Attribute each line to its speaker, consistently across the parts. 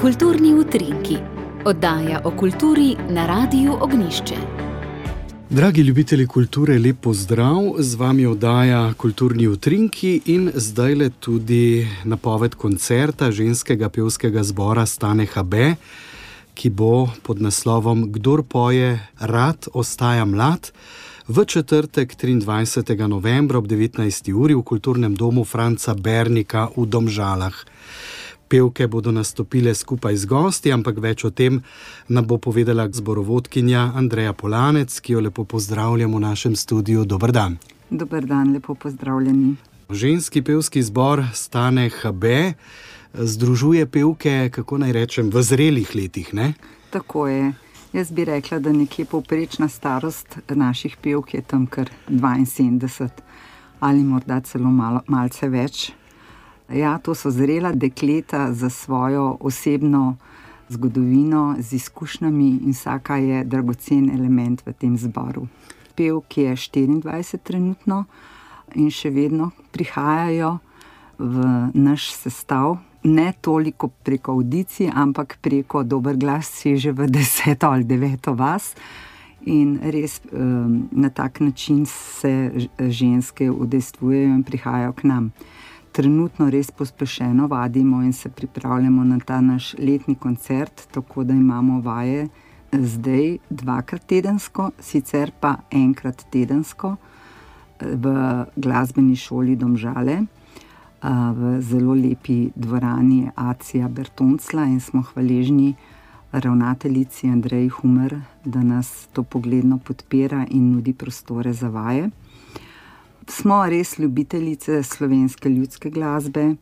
Speaker 1: Kulturni utrinki, oddaja o kulturi na Radiu Ognišče.
Speaker 2: Dragi ljubitelji kulture, lep pozdrav, z vami oddaja Kulturni utrinki in zdaj le tudi napoved koncerta ženskega pevskega zbora Stane HB, ki bo pod naslovom Kdor poje, rad ostaja mlad. V četrtek, 23. novembra ob 19. uri v kulturnem domu Franca Bernika v Domžalah. Pevke bodo nastopile skupaj z gosti, ampak več o tem nam bo povedala zborovodkinja Andreja Polanec, ki jo lepo pozdravljamo v našem studiu. Dobr dan.
Speaker 3: Dobr dan, lepo pozdravljeni.
Speaker 2: Ženski pevski zbor Stane HB združuje pevke, kako naj rečem, v zrelih letih. Ne?
Speaker 3: Tako je. Jaz bi rekla, da nekje povprečna starost naših pevk je tam kar 72 ali morda celo malo, malce več. Ja, to so zrela dekleta za svojo osebno zgodovino, z izkušnjami in vsaka je dragocen element v tem zboru. Pevk je 24 trenutno in še vedno prihajajo v naš sestav, ne toliko preko audicij, ampak preko dober glas, si že v deseto ali deveto vas. In res um, na tak način se ženske udejstvujejo in prihajajo k nam. Trenutno res pospešeno vadimo in se pripravljamo na ta naš letni koncert, tako da imamo vaje zdaj dvakrat tedensko, sicer pa enkrat tedensko v glasbeni šoli Domžale v zelo lepi dvorani Acija Bertoncla in smo hvaležni ravnateljici Andreji Humer, da nas to pogledno podpira in nudi prostore za vaje. Smo res ljubiteljice slovenske ljudske glasbe,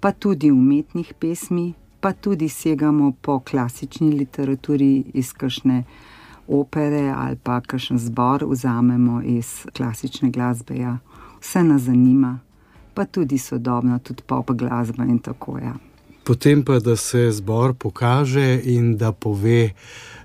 Speaker 3: pa tudi umetnih pesmi, pa tudi segamo po klasični literaturi iz kakšne opere ali pa kakšen zbor vzamemo iz klasične glasbe. Ja. Vse nas zanima pa tudi sodobna, tudi pop glasba in tako je. Ja.
Speaker 2: Potem pa, da se zbor pokaže in da pove,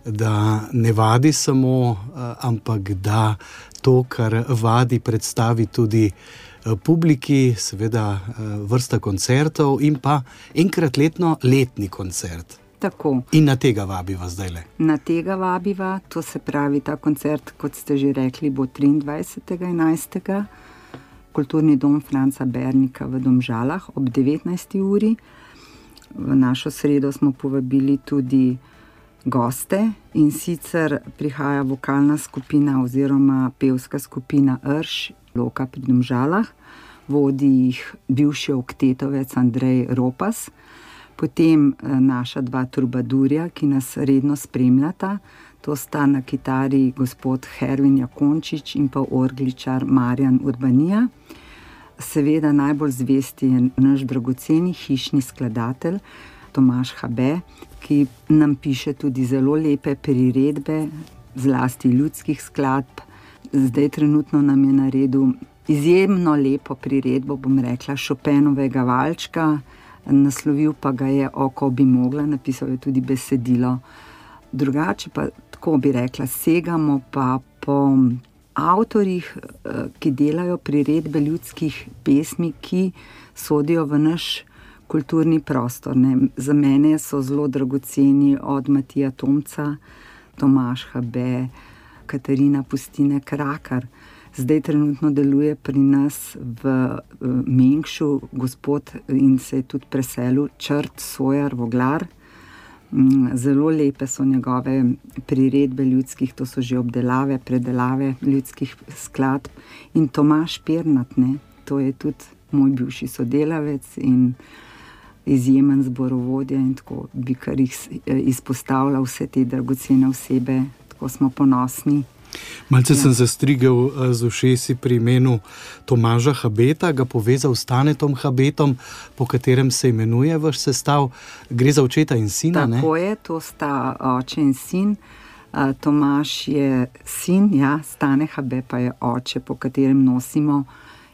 Speaker 2: da ne vadi samo, eh, ampak da to, kar vadi, predstavi tudi eh, publiki, seveda eh, vrsta koncertov in pa enkrat letno letni koncert.
Speaker 3: Tako.
Speaker 2: In na tega vabiva zdaj le.
Speaker 3: Na tega vabiva, to se pravi, ta koncert, kot ste že rekli, bo 23.11 kulturni dom Franca Bernika v Domžalah ob 19. uri. V našo sredo smo povabili tudi goste in sicer prihaja vokalna skupina oziroma pevska skupina Rš, Loka pri Domžalah, vodi jih bivši oktetovec Andrej Ropas, potem eh, naša dva turbadurja, ki nas redno spremljata. To sta na kitari gospod Hervin Jakončič in pa orgličar Marjan Urbanija. Seveda najbolj zvesti je naš dragoceni hišni skladatelj Tomaš Habe, ki nam piše tudi zelo lepe priredbe, zlasti ljudskih skladb. Zdaj trenutno nam je naredil izjemno lepo priredbo, bom rekla, Šopenovega valčka, naslovil pa ga je Oko bi mogla, napisal je tudi besedilo. Drugače pa tako bi rekla, segamo pa po avtorjih, eh, ki delajo priredbe ljudskih pesmi, ki sodijo v naš kulturni prostor. Ne. Za mene so zelo dragoceni od Matija Tomca, Tomaš Habe, Katarina Pustine Krakar. Zdaj trenutno deluje pri nas v eh, Mengšu, gospod in se je tudi preselil, črt Sojar Voglar. Mm, zelo lepe so njegove priredbe ljudskih, to so že obdelave, predelave ljudskih skladb. In Tomaš Pirnatne, to je tudi moj bivši sodelavec in izjemen zborovodja in tako bi kar jih eh, izpostavljal vse te dragocene osebe, tako smo ponosni.
Speaker 2: Malce ja. sem zastrigel eh, z ušesi pri imenu Tomaža Habeta, ga povezal s Tanetom Habetom, po katerem se imenuje vaš sestav. Gre za očeta in sina.
Speaker 3: Tako ne? je, to sta oče in sin. Eh, Tomaž je sin, ja, Stane Habe pa je oče, po katerem nosimo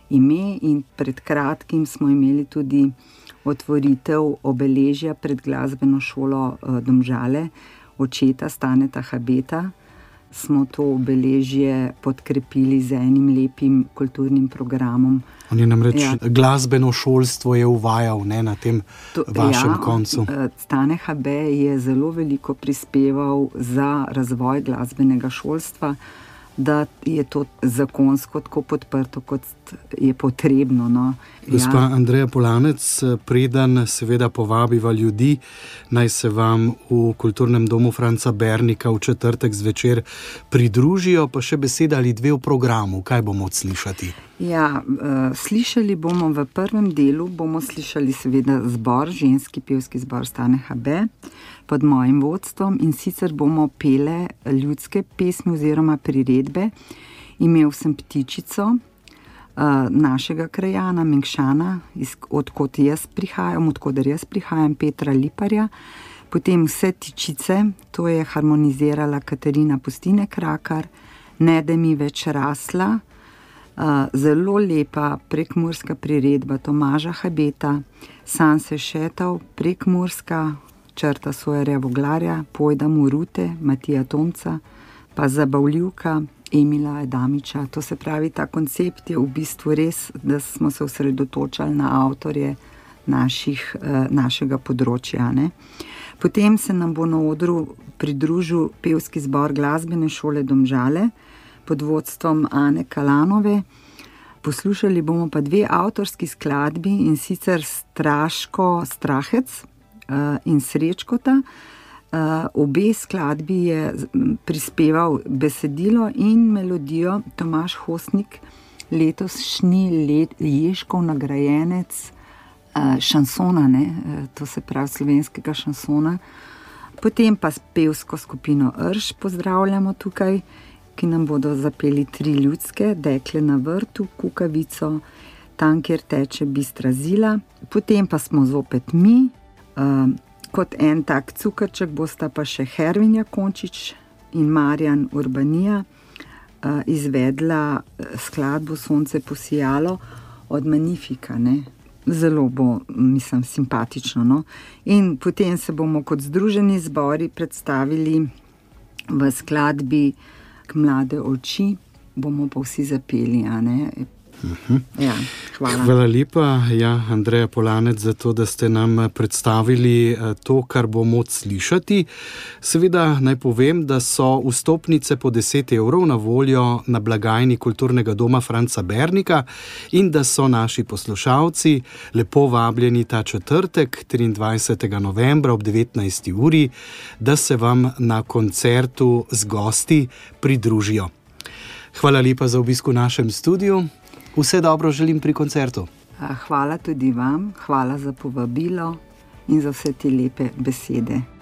Speaker 3: ime. In pred kratkim smo imeli tudi otvoritev obeležja pred glasbeno šolo eh, Domžale, očeta Staneta Habeta smo to obeležje podkrepili z enim lepim kulturnim programom.
Speaker 2: On je namreč ja. glasbeno šolstvo uvajal ne, na tem to, vašem ja, koncu.
Speaker 3: Eh, Stane HB je zelo veliko prispeval za razvoj glasbenega šolstva da je to zakonsko tako podprto, kot je potrebno. No.
Speaker 2: Gospa ja. Andreja Polanec, preden seveda povabiva ljudi, naj se vam v kulturnem domu Franca Bernika v četrtek zvečer pridružijo, pa še beseda ali dve v programu, kaj bomo odslišati.
Speaker 3: Ja, uh, slišali bomo v prvem delu, bomo slišali seveda zbor, ženski pevski zbor Stane HB pod mojim vodstvom in sicer bomo pele ljudske pesmi oziroma priredbe. Imel sem ptičico uh, našega krajana, Mengšana, odkot jaz prihajam, odkot jaz prihajam, Petra Liparja. Potem vse tičice, to je harmonizirala Katarina Pustine Krakar, ne da mi več rasla. Uh, zelo lepa prekmurska priredba Tomaža Habeta, Sanse Šetov, prekmurska črta svoje voglarja, pojdam v rute, Matija Tomca, pa zabavljivka Emila Adamiča. To se pravi, ta koncept je v bistvu res, da smo se osredotočali na avtorje naših, eh, našega področja. Ne? Potem se nam bo na odru pridružil pevski zbor glasbene šole Domžale pod vodstvom Ane Kalanove. Poslušali bomo pa dve avtorski skladbi in sicer Straško Strahec, in Srečkota. Uh, obe skladbi je prispeval besedilo in melodijo Tomaš Hosnik, letošnji let, Ježkov nagrajenec uh, šansona, ne? to se pravi slovenskega šansona. Potem pa s pevsko skupino Rž pozdravljamo tukaj, ki nam bodo zapeli tri ljudske, dekle na vrtu, kukavico, tam, kjer teče bistra zila. Potem pa smo zopet mi, Uh, kot en tak cukrček bosta pa še Hervinja Končič in Marjan Urbanija uh, izvedla skladbo Sonce posijalo od Manifika. Ne? Zelo bo, mislim, simpatično. No? In potem se bomo kot združeni zbori predstavili v skladbi mlade oči, bomo pa vsi zapeli.
Speaker 2: Mhm. Ja, hvala. hvala lepa, ja, Andreja Polanec, za to, da ste nam eh, predstavili eh, to, kar bomo slišati. Seveda naj povem, da so vstopnice po 10 evrov na voljo na blagajni kulturnega doma Franca Bernika in da so naši poslušalci lepo vabljeni ta četrtek, 23. novembra ob 19. uri, da se vam na koncertu z gosti pridružijo. Hvala lepa za obisk v našem studiu. Vse dobro želim pri koncertu.
Speaker 3: Hvala tudi vam, hvala za povabilo in za vse te lepe besede.